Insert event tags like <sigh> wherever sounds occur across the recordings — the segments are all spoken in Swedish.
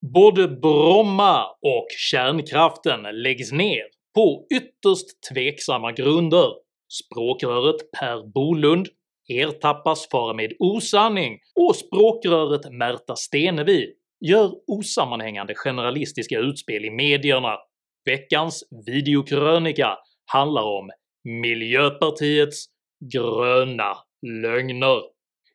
Både Bromma och kärnkraften läggs ner på ytterst tveksamma grunder. Språkröret Per Bolund ertappas fara med osanning och språkröret Märta Stenevi gör osammanhängande generalistiska utspel i medierna. Veckans videokrönika handlar om Miljöpartiets gröna lögner.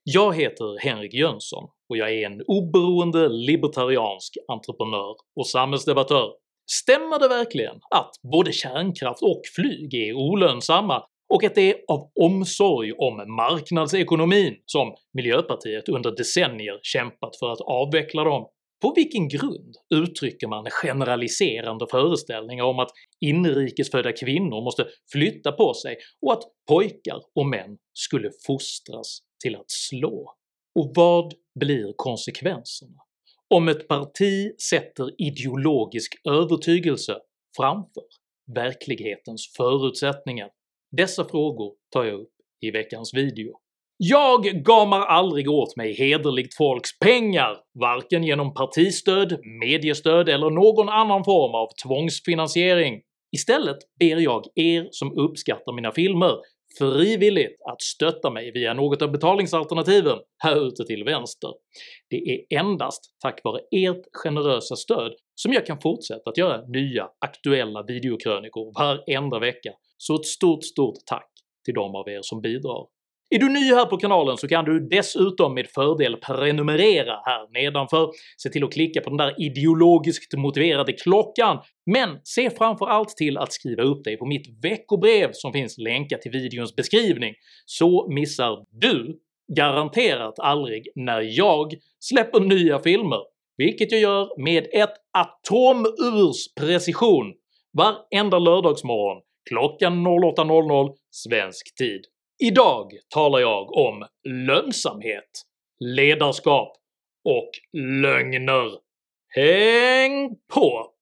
Jag heter Henrik Jönsson och jag är en oberoende libertariansk entreprenör och samhällsdebattör. Stämmer det verkligen att både kärnkraft och flyg är olönsamma och att det är av omsorg om marknadsekonomin som Miljöpartiet under decennier kämpat för att avveckla dem? På vilken grund uttrycker man generaliserande föreställningar om att inrikesfödda kvinnor måste flytta på sig och att pojkar och män skulle fostras till att slå? Och vad blir konsekvenserna om ett parti sätter ideologisk övertygelse framför verklighetens förutsättningar? Dessa frågor tar jag upp i veckans video. Jag gamar aldrig åt mig hederligt folks pengar, varken genom partistöd, mediestöd eller någon annan form av tvångsfinansiering. Istället ber jag er som uppskattar mina filmer frivilligt att stötta mig via något av betalningsalternativen här ute till vänster. Det är endast tack vare ert generösa stöd som jag kan fortsätta att göra nya aktuella videokrönikor varenda vecka, så ett stort stort tack till de av er som bidrar. Är du ny här på kanalen så kan du dessutom med fördel prenumerera här nedanför, se till att klicka på den där ideologiskt motiverade klockan, men se framför allt till att skriva upp dig på mitt veckobrev som finns länkat till videons beskrivning, så missar du garanterat aldrig när jag släpper nya filmer, vilket jag gör med ett atomurs precision varenda lördagsmorgon klockan 08.00 svensk tid. Idag talar jag om lönsamhet, ledarskap och lögner. Häng på!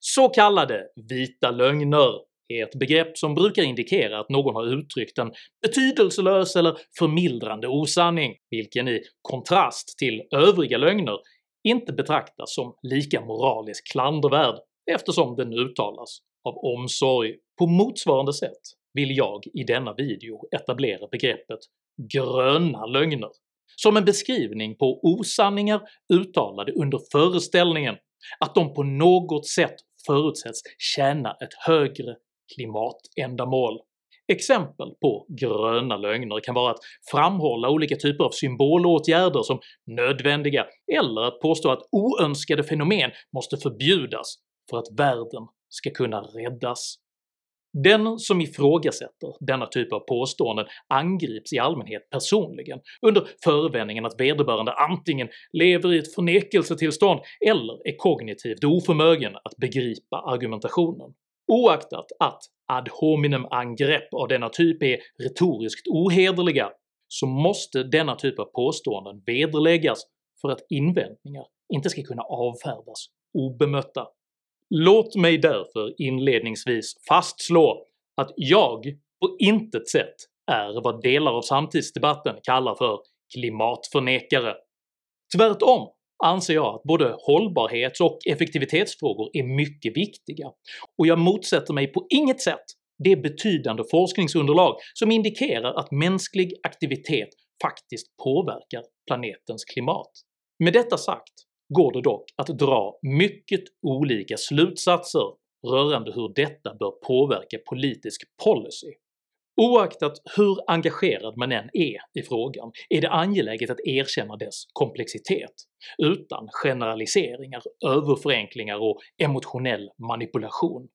Så kallade “vita lögner” är ett begrepp som brukar indikera att någon har uttryckt en betydelselös eller förmildrande osanning, vilken i kontrast till övriga lögner inte betraktas som lika moraliskt klandervärd eftersom den uttalas av omsorg. På motsvarande sätt vill jag i denna video etablera begreppet “gröna lögner” som en beskrivning på osanningar uttalade under föreställningen att de på något sätt förutsätts tjäna ett högre klimatändamål. Exempel på gröna lögner kan vara att framhålla olika typer av symbolåtgärder som nödvändiga eller att påstå att oönskade fenomen måste förbjudas för att världen ska kunna räddas. Den som ifrågasätter denna typ av påståenden angrips i allmänhet personligen under förevändningen att vederbörande antingen lever i ett förnekelsetillstånd eller är kognitivt oförmögen att begripa argumentationen. Oaktat att ad hominem-angrepp av denna typ är retoriskt ohederliga så måste denna typ av påståenden vederläggas för att invändningar inte ska kunna avfärdas obemötta. Låt mig därför inledningsvis fastslå att jag på intet sätt är vad delar av samtidsdebatten kallar för “klimatförnekare”. Tvärtom anser jag att både hållbarhets och effektivitetsfrågor är mycket viktiga, och jag motsätter mig på inget sätt det betydande forskningsunderlag som indikerar att mänsklig aktivitet faktiskt påverkar planetens klimat. Med detta sagt går det dock att dra mycket olika slutsatser rörande hur detta bör påverka politisk policy. Oaktat hur engagerad man än är i frågan är det angeläget att erkänna dess komplexitet, utan generaliseringar, överförenklingar och emotionell manipulation.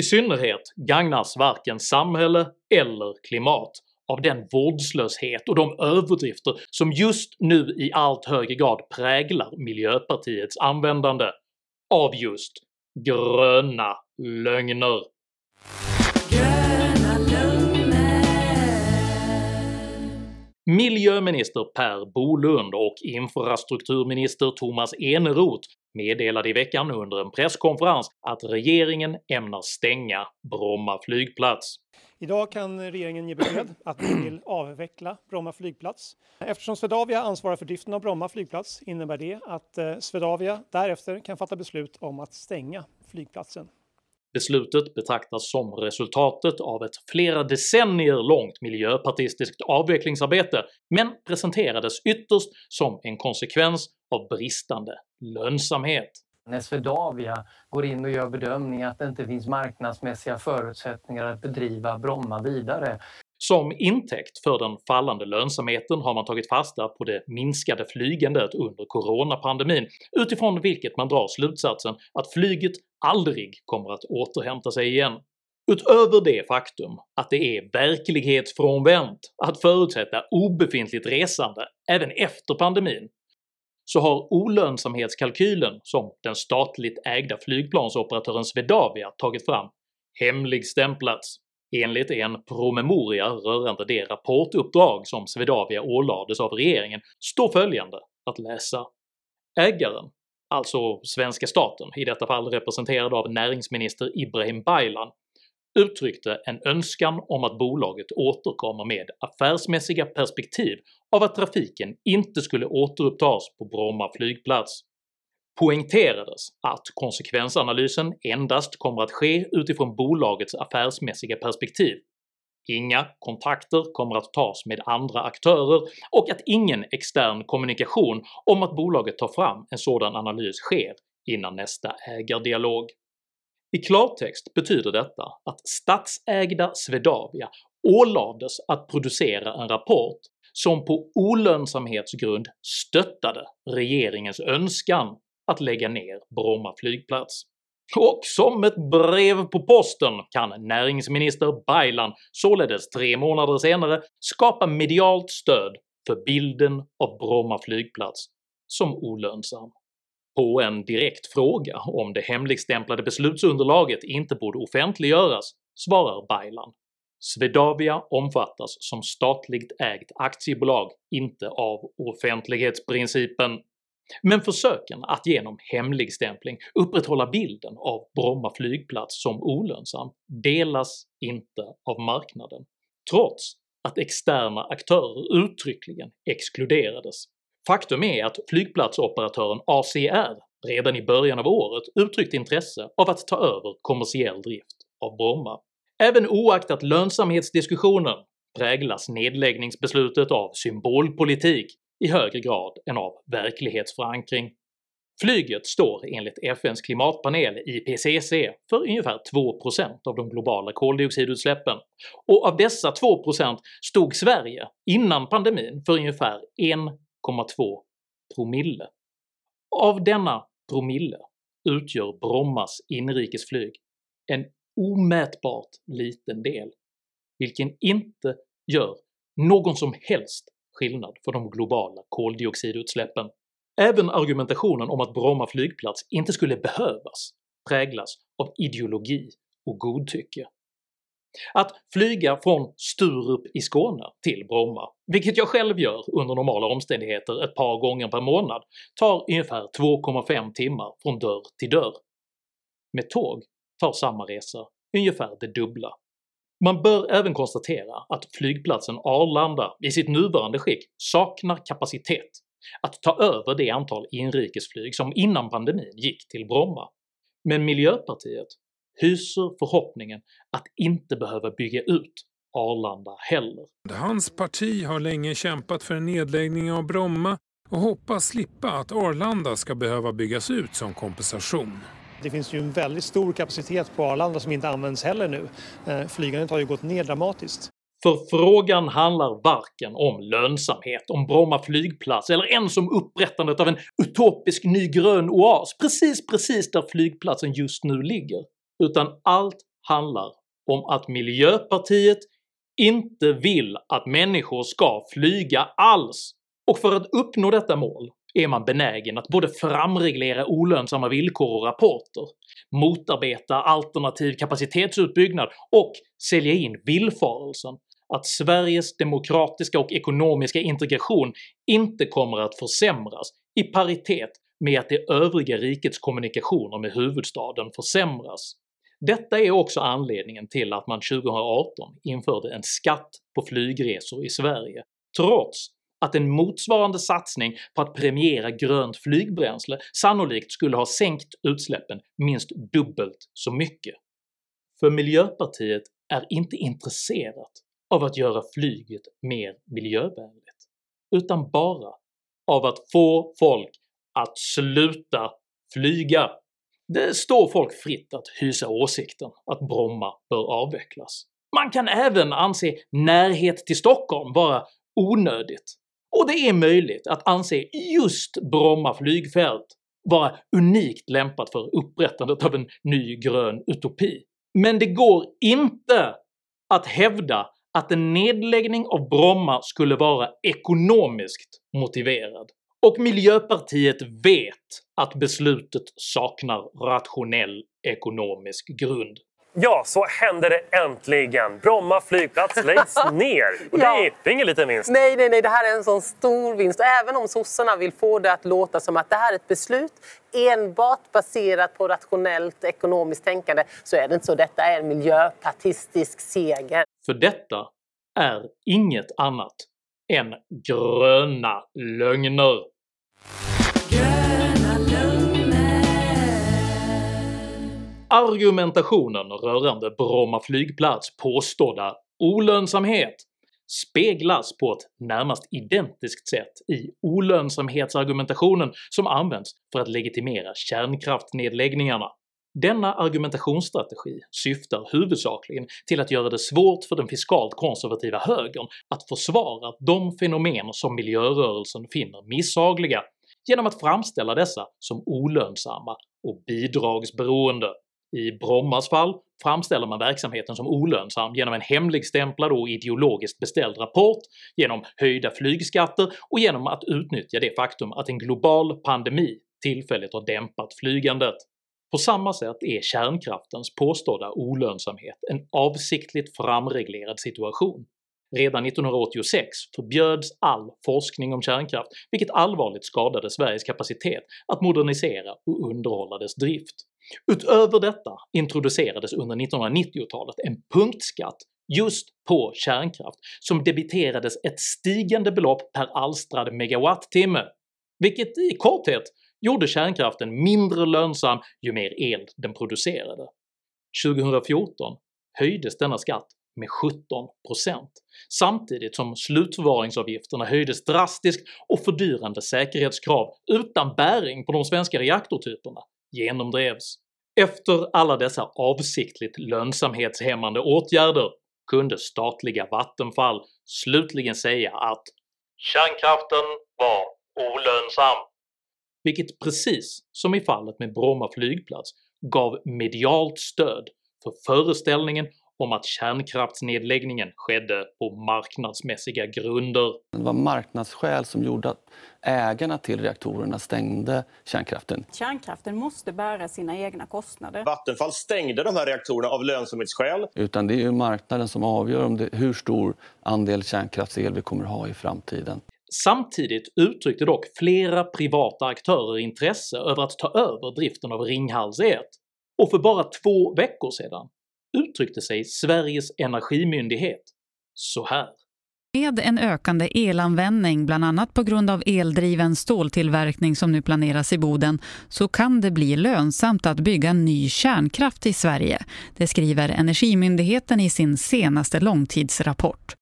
I synnerhet gagnas varken samhälle eller klimat av den vårdslöshet och de överdrifter som just nu i allt högre grad präglar miljöpartiets användande av just gröna lögner. Miljöminister Per Bolund och infrastrukturminister Thomas Eneroth meddelade i veckan under en presskonferens att regeringen ämnar stänga Bromma flygplats. Idag kan regeringen ge besked att man vill avveckla Bromma flygplats. Eftersom Swedavia ansvarar för driften av Bromma flygplats innebär det att eh, Swedavia därefter kan fatta beslut om att stänga flygplatsen. Beslutet betraktas som resultatet av ett flera decennier långt miljöpartistiskt avvecklingsarbete, men presenterades ytterst som en konsekvens av bristande lönsamhet. När Swedavia går in och gör bedömningen att det inte finns marknadsmässiga förutsättningar att bedriva Bromma vidare. Som intäkt för den fallande lönsamheten har man tagit fasta på det minskade flygandet under coronapandemin, utifrån vilket man drar slutsatsen att flyget aldrig kommer att återhämta sig igen. Utöver det faktum att det är verklighetsfrånvänt att förutsätta obefintligt resande även efter pandemin så har olönsamhetskalkylen som den statligt ägda flygplansoperatören Swedavia tagit fram hemligstämplats enligt en promemoria rörande det rapportuppdrag som Swedavia ålades av regeringen står följande att läsa. Ägaren, alltså svenska staten, i detta fall representerad av näringsminister Ibrahim Baylan, uttryckte en önskan om att bolaget återkommer med affärsmässiga perspektiv av att trafiken inte skulle återupptas på Bromma flygplats. Poängterades att konsekvensanalysen endast kommer att ske utifrån bolagets affärsmässiga perspektiv, inga kontakter kommer att tas med andra aktörer och att ingen extern kommunikation om att bolaget tar fram en sådan analys sker innan nästa ägardialog. I klartext betyder detta att statsägda Swedavia ålades att producera en rapport som på olönsamhetsgrund stöttade regeringens önskan att lägga ner Bromma flygplats. Och som ett brev på posten kan näringsminister Baylan således tre månader senare skapa medialt stöd för bilden av Bromma flygplats som olönsam. På en direkt fråga om det hemligstämplade beslutsunderlaget inte borde offentliggöras svarar Baylan “Swedavia omfattas som statligt ägt aktiebolag, inte av offentlighetsprincipen” men försöken att genom hemligstämpling upprätthålla bilden av Bromma flygplats som olönsam delas inte av marknaden, trots att externa aktörer uttryckligen exkluderades. Faktum är att flygplatsoperatören ACR redan i början av året uttryckt intresse av att ta över kommersiell drift av Bromma. Även oaktat lönsamhetsdiskussionen präglas nedläggningsbeslutet av symbolpolitik i högre grad än av verklighetsförankring. Flyget står enligt FNs klimatpanel IPCC för ungefär 2% av de globala koldioxidutsläppen, och av dessa 2% stod Sverige innan pandemin för ungefär 1,2 promille. Av denna promille utgör Brommas inrikesflyg en omätbart liten del, vilken inte gör någon som helst skillnad för de globala koldioxidutsläppen. Även argumentationen om att Bromma flygplats inte skulle behövas präglas av ideologi och godtycke. Att flyga från Sturup i Skåne till Bromma, vilket jag själv gör under normala omständigheter ett par gånger per månad, tar ungefär 2,5 timmar från dörr till dörr. Med tåg tar samma resa ungefär det dubbla. Man bör även konstatera att flygplatsen Arlanda i sitt nuvarande skick saknar kapacitet att ta över det antal inrikesflyg som innan pandemin gick till Bromma, men Miljöpartiet hyser förhoppningen att inte behöva bygga ut Arlanda heller. Hans parti har länge kämpat för en nedläggning av Bromma och hoppas slippa att Arlanda ska behöva byggas ut som kompensation. Det finns ju en väldigt stor kapacitet på Arlanda som inte används heller nu. Eh, flygandet har ju gått ner dramatiskt. För frågan handlar varken om lönsamhet, om Bromma flygplats eller ens om upprättandet av en utopisk ny grön oas precis precis där flygplatsen just nu ligger, utan allt handlar om att Miljöpartiet inte vill att människor ska flyga alls, och för att uppnå detta mål är man benägen att både framreglera olönsamma villkor och rapporter, motarbeta alternativ kapacitetsutbyggnad och sälja in villfarelsen att Sveriges demokratiska och ekonomiska integration inte kommer att försämras i paritet med att det övriga rikets kommunikationer med huvudstaden försämras. Detta är också anledningen till att man 2018 införde en skatt på flygresor i Sverige, trots att en motsvarande satsning på att premiera grönt flygbränsle sannolikt skulle ha sänkt utsläppen minst dubbelt så mycket. För Miljöpartiet är inte intresserat av att göra flyget mer miljövänligt, utan bara av att få folk att sluta flyga. Det står folk fritt att hysa åsikten att Bromma bör avvecklas. Man kan även anse närhet till Stockholm vara onödigt, och det är möjligt att anse just Bromma flygfält vara unikt lämpat för upprättandet av en ny grön utopi. Men det går inte att hävda att en nedläggning av Bromma skulle vara ekonomiskt motiverad, och Miljöpartiet vet att beslutet saknar rationell ekonomisk grund. Ja, så händer det äntligen! Bromma flygplats läggs <laughs> ner. Och Ja. det, det är ingen liten vinst. Nej, nej, nej, det här är en sån stor vinst. Och även om sossarna vill få det att låta som att det här är ett beslut enbart baserat på rationellt ekonomiskt tänkande så är det inte så. Detta är en miljöpartistisk seger. För detta är inget annat än gröna lögner. Argumentationen rörande Bromma flygplats påstådda olönsamhet speglas på ett närmast identiskt sätt i olönsamhetsargumentationen som används för att legitimera kärnkraftnedläggningarna. Denna argumentationsstrategi syftar huvudsakligen till att göra det svårt för den fiskalt konservativa högern att försvara de fenomen som miljörörelsen finner misshagliga genom att framställa dessa som olönsamma och bidragsberoende. I Brommas fall framställer man verksamheten som olönsam genom en hemligstämplad och ideologiskt beställd rapport, genom höjda flygskatter och genom att utnyttja det faktum att en global pandemi tillfälligt har dämpat flygandet. På samma sätt är kärnkraftens påstådda olönsamhet en avsiktligt framreglerad situation. Redan 1986 förbjöds all forskning om kärnkraft, vilket allvarligt skadade Sveriges kapacitet att modernisera och underhålla dess drift. Utöver detta introducerades under 1990-talet en punktskatt just på kärnkraft som debiterades ett stigande belopp per alstrad megawattimme, vilket i korthet gjorde kärnkraften mindre lönsam ju mer el den producerade. 2014 höjdes denna skatt med 17%, samtidigt som slutförvaringsavgifterna höjdes drastiskt och fördyrande säkerhetskrav utan bäring på de svenska reaktortyperna genomdrevs. Efter alla dessa avsiktligt lönsamhetshämmande åtgärder kunde statliga Vattenfall slutligen säga att “kärnkraften var olönsam” vilket precis som i fallet med Bromma flygplats gav medialt stöd för föreställningen om att kärnkraftsnedläggningen skedde på marknadsmässiga grunder. Det var marknadsskäl som gjorde att ägarna till reaktorerna stängde kärnkraften. Kärnkraften måste bära sina egna kostnader. Vattenfall stängde de här reaktorerna av lönsamhetsskäl. Utan det är ju marknaden som avgör om det, hur stor andel kärnkraftsel vi kommer ha i framtiden. Samtidigt uttryckte dock flera privata aktörer intresse över att ta över driften av Ringhals 1, och för bara två veckor sedan uttryckte sig Sveriges energimyndighet så här. Med en ökande elanvändning, bland annat på grund av eldriven ståltillverkning som nu planeras i Boden, så kan det bli lönsamt att bygga ny kärnkraft i Sverige. Det skriver Energimyndigheten i sin senaste långtidsrapport.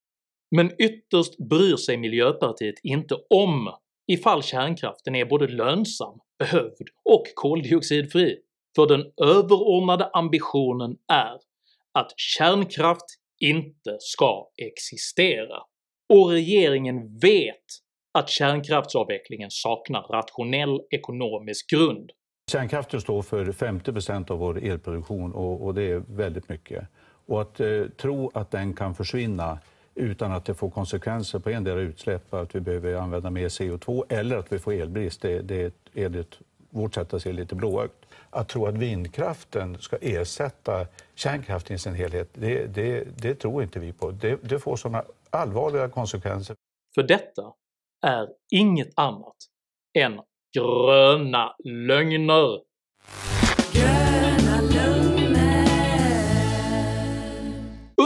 Men ytterst bryr sig Miljöpartiet inte om ifall kärnkraften är både lönsam, behövd och koldioxidfri, för den överordnade ambitionen är att kärnkraft inte ska existera. Och regeringen vet att kärnkraftsavvecklingen saknar rationell ekonomisk grund. Kärnkraften står för 50% av vår elproduktion och, och det är väldigt mycket. Och att eh, tro att den kan försvinna utan att det får konsekvenser på endera utsläpp, att vi behöver använda mer CO2 eller att vi får elbrist, det, det är enligt vårt sätt att se lite blåögt. Att tro att vindkraften ska ersätta kärnkraften i sin helhet, det, det, det tror inte vi på. Det, det får sådana allvarliga konsekvenser. För detta är inget annat än gröna lögner.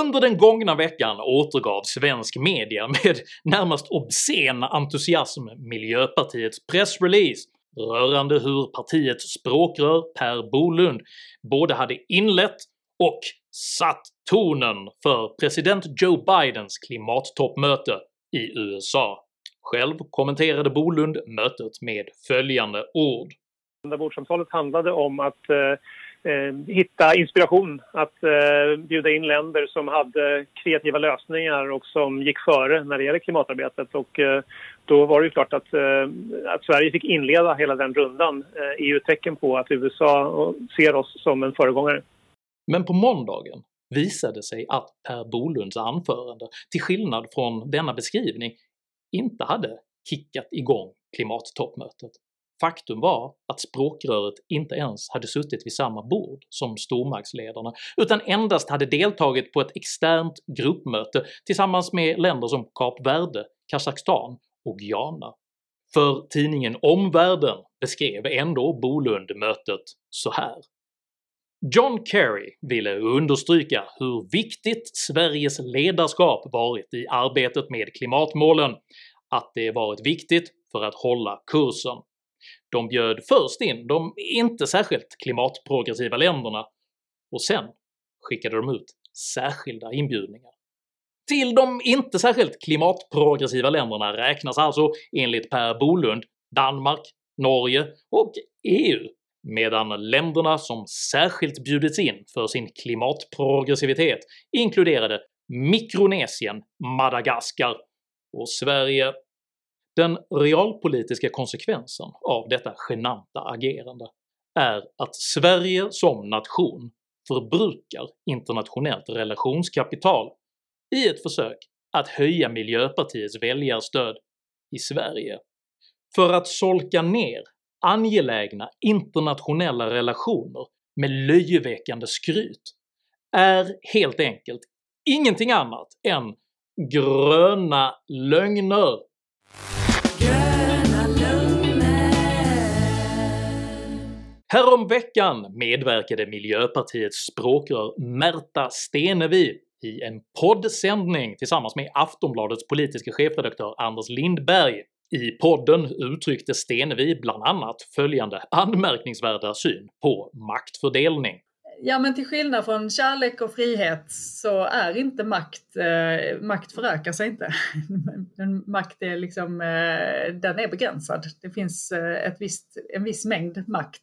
Under den gångna veckan återgav svensk media med närmast obscen entusiasm Miljöpartiets pressrelease rörande hur partiets språkrör Per Bolund både hade inlett och satt tonen för president Joe Bidens klimattoppmöte i USA. Själv kommenterade Bolund mötet med följande ord. Rundabordssamtalet handlade om att eh, Eh, hitta inspiration, att eh, bjuda in länder som hade kreativa lösningar och som gick före när det gäller klimatarbetet. Och, eh, då var det ju klart att, eh, att Sverige fick inleda hela den rundan eh, är ju ett tecken på att USA ser oss som en föregångare. Men på måndagen visade sig att Per Bolunds anförande, till skillnad från denna beskrivning, inte hade kickat igång klimattoppmötet. Faktum var att språkröret inte ens hade suttit vid samma bord som stormaktsledarna utan endast hade deltagit på ett externt gruppmöte tillsammans med länder som Kap Verde, Kazakstan och Guyana. För tidningen Omvärlden beskrev ändå Bolund mötet så här. John Kerry ville understryka hur viktigt Sveriges ledarskap varit i arbetet med klimatmålen, att det varit viktigt för att hålla kursen. De bjöd först in de inte särskilt klimatprogressiva länderna, och sen skickade de ut särskilda inbjudningar. Till de inte särskilt klimatprogressiva länderna räknas alltså enligt Per Bolund Danmark, Norge och EU, medan länderna som särskilt bjudits in för sin klimatprogressivitet inkluderade Mikronesien, Madagaskar och Sverige. Den realpolitiska konsekvensen av detta genanta agerande är att Sverige som nation förbrukar internationellt relationskapital i ett försök att höja Miljöpartiets väljarstöd i Sverige. För att solka ner angelägna internationella relationer med löjeväckande skryt är helt enkelt ingenting annat än gröna lögner. Häromveckan medverkade Miljöpartiets språkrör Märta Stenevi i en poddsändning tillsammans med Aftonbladets politiska chefredaktör Anders Lindberg. I podden uttryckte Stenevi bland annat följande anmärkningsvärda syn på maktfördelning. Ja men till skillnad från kärlek och frihet så är inte makt, eh, makt förökar sig inte. <laughs> makt är liksom, eh, den är begränsad. Det finns eh, ett visst, en viss mängd makt.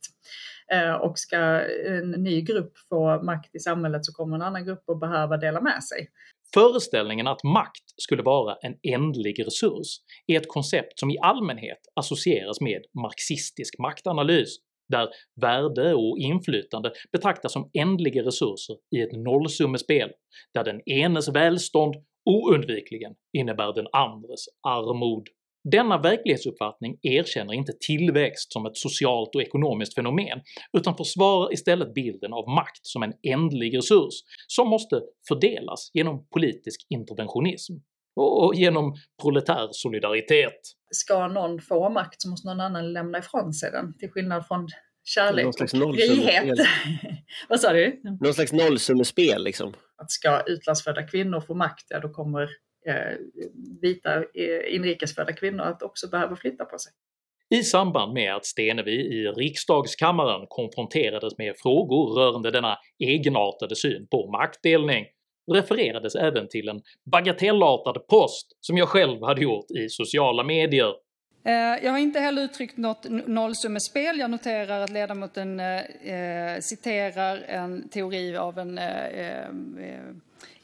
Eh, och ska en ny grupp få makt i samhället så kommer en annan grupp att behöva dela med sig. Föreställningen att makt skulle vara en ändlig resurs är ett koncept som i allmänhet associeras med marxistisk maktanalys, där värde och inflytande betraktas som ändliga resurser i ett nollsummespel, där den enes välstånd oundvikligen innebär den andres armod. Denna verklighetsuppfattning erkänner inte tillväxt som ett socialt och ekonomiskt fenomen, utan försvarar istället bilden av makt som en ändlig resurs som måste fördelas genom politisk interventionism och genom proletär solidaritet. Ska någon få makt så måste någon annan lämna ifrån sig den, till skillnad från kärlek och frihet. <laughs> Vad sa du? Någon slags nollsummespel liksom. Att ska utlandsfödda kvinnor få makt, ja då kommer Eh, vita eh, inrikesfödda kvinnor att också behöva flytta på sig. I samband med att Stenevi i riksdagskammaren konfronterades med frågor rörande denna egenartade syn på maktdelning refererades även till en bagatellartad post som jag själv hade gjort i sociala medier. Eh, jag har inte heller uttryckt något nollsummespel. Jag noterar att ledamoten eh, citerar en teori av en eh,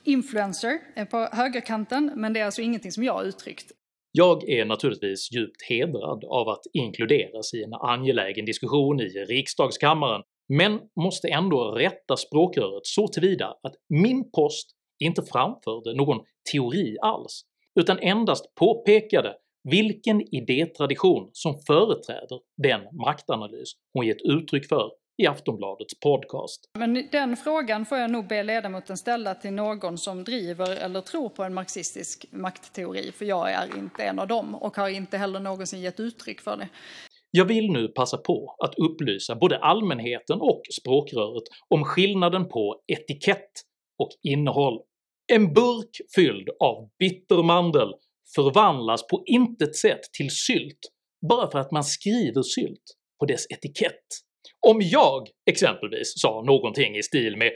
influencer på högerkanten, men det är alltså ingenting som jag har uttryckt. Jag är naturligtvis djupt hedrad av att inkluderas i en angelägen diskussion i riksdagskammaren, men måste ändå rätta språkröret så tillvida att min post inte framförde någon teori alls, utan endast påpekade vilken idétradition som företräder den maktanalys hon gett uttryck för i Aftonbladets podcast. Men den frågan får jag nog be ledamoten ställa till någon som driver eller tror på en marxistisk maktteori, för jag är inte en av dem och har inte heller någonsin gett uttryck för det. Jag vill nu passa på att upplysa både allmänheten och språkröret om skillnaden på etikett och innehåll. En burk fylld av bittermandel förvandlas på intet sätt till sylt bara för att man skriver sylt på dess etikett. Om jag exempelvis sa någonting i stil med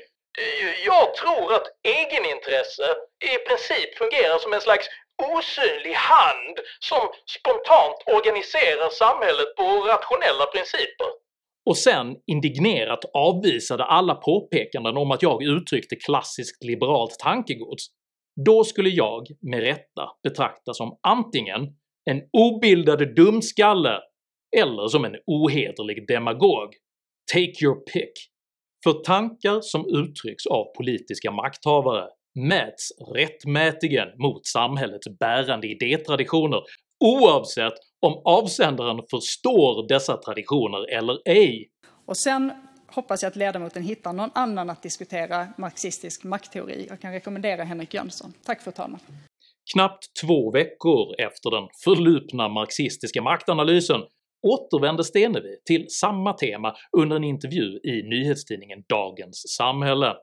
“Jag tror att egenintresse i princip fungerar som en slags osynlig hand som spontant organiserar samhället på rationella principer” och sen indignerat avvisade alla påpekanden om att jag uttryckte klassiskt liberalt tankegods, då skulle jag med rätta betraktas som antingen en obildad dumskalle eller som en ohederlig demagog. Take your pick. För tankar som uttrycks av politiska makthavare mäts rättmätigen mot samhällets bärande idétraditioner oavsett om avsändaren förstår dessa traditioner eller ej. Och sen hoppas jag att ledamoten hittar någon annan att diskutera marxistisk maktteori. Jag kan rekommendera Henrik Jönsson. Tack fru talman. Knappt två veckor efter den förlupna marxistiska maktanalysen återvände Stenevi till samma tema under en intervju i nyhetstidningen Dagens Samhälle.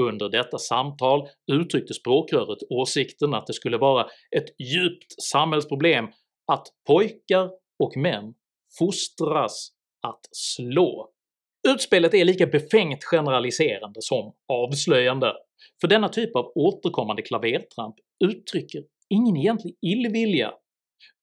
Under detta samtal uttryckte språkröret åsikten att det skulle vara ett djupt samhällsproblem att pojkar och män fostras att slå. Utspelet är lika befängt generaliserande som avslöjande, för denna typ av återkommande klavertramp uttrycker ingen egentlig illvilja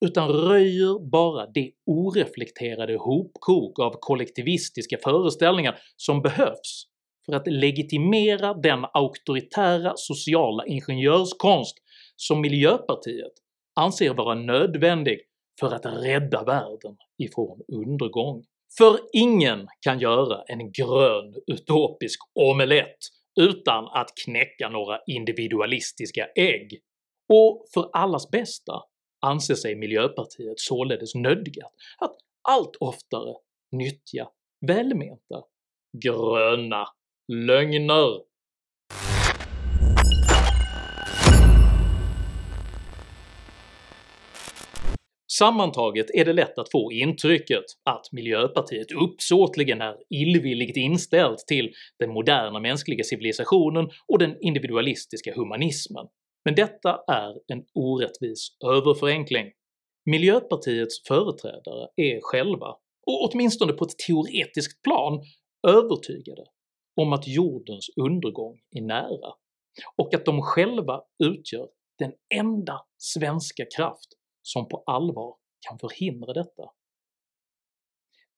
utan röjer bara det oreflekterade hopkok av kollektivistiska föreställningar som behövs för att legitimera den auktoritära sociala ingenjörskonst som Miljöpartiet anser vara nödvändig för att rädda världen ifrån undergång. För ingen kan göra en grön utopisk omelett utan att knäcka några individualistiska ägg, och för allas bästa anser sig Miljöpartiet således nödgat att allt oftare nyttja välmenta gröna lögner. Sammantaget är det lätt att få intrycket att Miljöpartiet uppsåtligen är illvilligt inställt till den moderna mänskliga civilisationen och den individualistiska humanismen, men detta är en orättvis överförenkling. Miljöpartiets företrädare är själva, och åtminstone på ett teoretiskt plan, övertygade om att jordens undergång är nära, och att de själva utgör den enda svenska kraft som på allvar kan förhindra detta.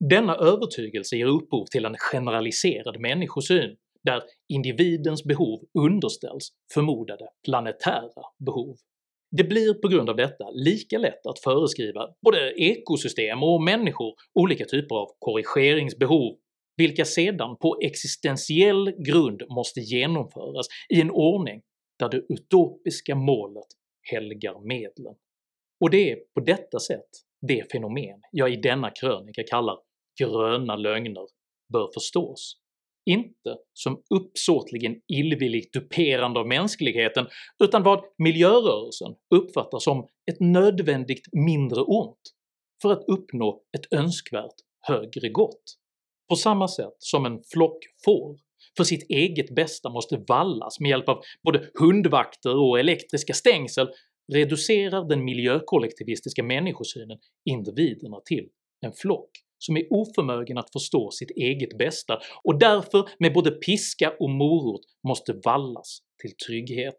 Denna övertygelse ger upphov till en generaliserad människosyn där individens behov underställs förmodade planetära behov. Det blir på grund av detta lika lätt att föreskriva både ekosystem och människor olika typer av korrigeringsbehov, vilka sedan på existentiell grund måste genomföras i en ordning där det utopiska målet helgar medlen. Och det är på detta sätt det fenomen jag i denna krönika kallar “gröna lögner” bör förstås inte som uppsåtligen illvilligt duperande av mänskligheten utan vad miljörörelsen uppfattar som ett nödvändigt mindre ont för att uppnå ett önskvärt högre gott. På samma sätt som en flock får för sitt eget bästa måste vallas med hjälp av både hundvakter och elektriska stängsel reducerar den miljökollektivistiska människosynen individerna till en flock som är oförmögen att förstå sitt eget bästa och därför med både piska och morot måste vallas till trygghet.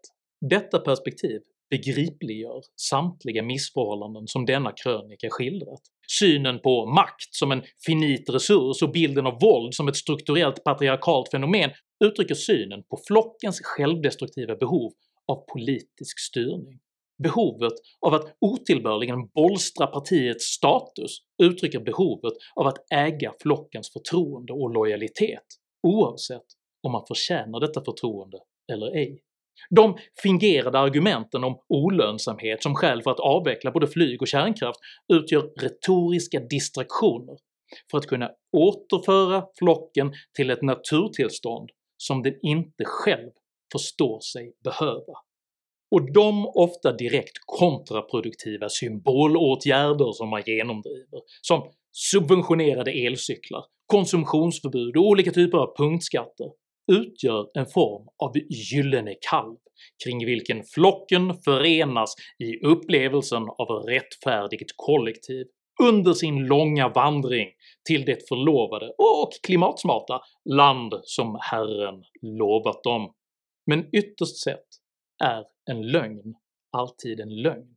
Detta perspektiv begripliggör samtliga missförhållanden som denna krönika skildrat. Synen på makt som en finit resurs och bilden av våld som ett strukturellt patriarkalt fenomen uttrycker synen på flockens självdestruktiva behov av politisk styrning. Behovet av att otillbörligen bolstra partiets status uttrycker behovet av att äga flockens förtroende och lojalitet, oavsett om man förtjänar detta förtroende eller ej. De fingerade argumenten om olönsamhet som skäl för att avveckla både flyg och kärnkraft utgör retoriska distraktioner för att kunna återföra flocken till ett naturtillstånd som den inte själv förstår sig behöva. Och de ofta direkt kontraproduktiva symbolåtgärder som man genomdriver, som subventionerade elcyklar, konsumtionsförbud och olika typer av punktskatter utgör en form av gyllene kalv kring vilken flocken förenas i upplevelsen av rättfärdigt kollektiv under sin långa vandring till det förlovade och klimatsmarta land som Herren lovat dem. Men ytterst sett är en lögn alltid en lögn,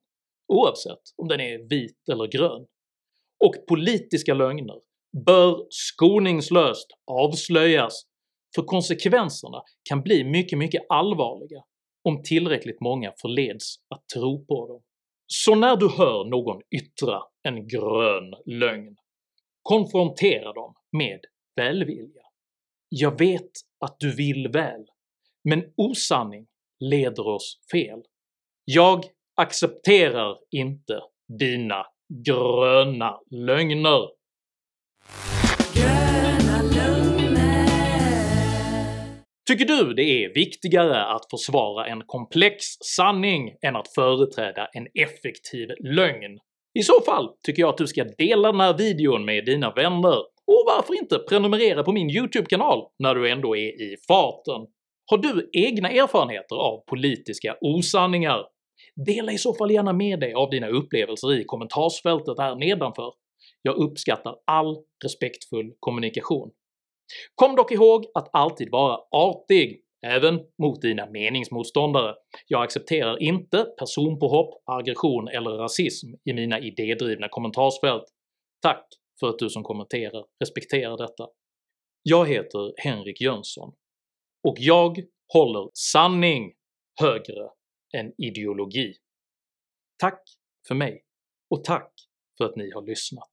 oavsett om den är vit eller grön. Och politiska lögner bör skoningslöst avslöjas, för konsekvenserna kan bli mycket mycket allvarliga om tillräckligt många förleds att tro på dem. Så när du hör någon yttra en grön lögn, konfrontera dem med välvilja. Jag vet att du vill väl, men osanning leder oss fel. Jag accepterar inte dina gröna lögner. Tycker du det är viktigare att försvara en komplex sanning än att företräda en effektiv lögn? I så fall tycker jag att du ska dela den här videon med dina vänner, och varför inte prenumerera på min YouTube-kanal när du ändå är i farten? Har du egna erfarenheter av politiska osanningar? Dela i så fall gärna med dig av dina upplevelser i kommentarsfältet här nedanför. Jag uppskattar all respektfull kommunikation. Kom dock ihåg att alltid vara artig, även mot dina meningsmotståndare. Jag accepterar inte personpåhopp, aggression eller rasism i mina idédrivna kommentarsfält. Tack för att du som kommenterar respekterar detta. Jag heter Henrik Jönsson, och jag håller sanning högre än ideologi. Tack för mig, och tack för att ni har lyssnat.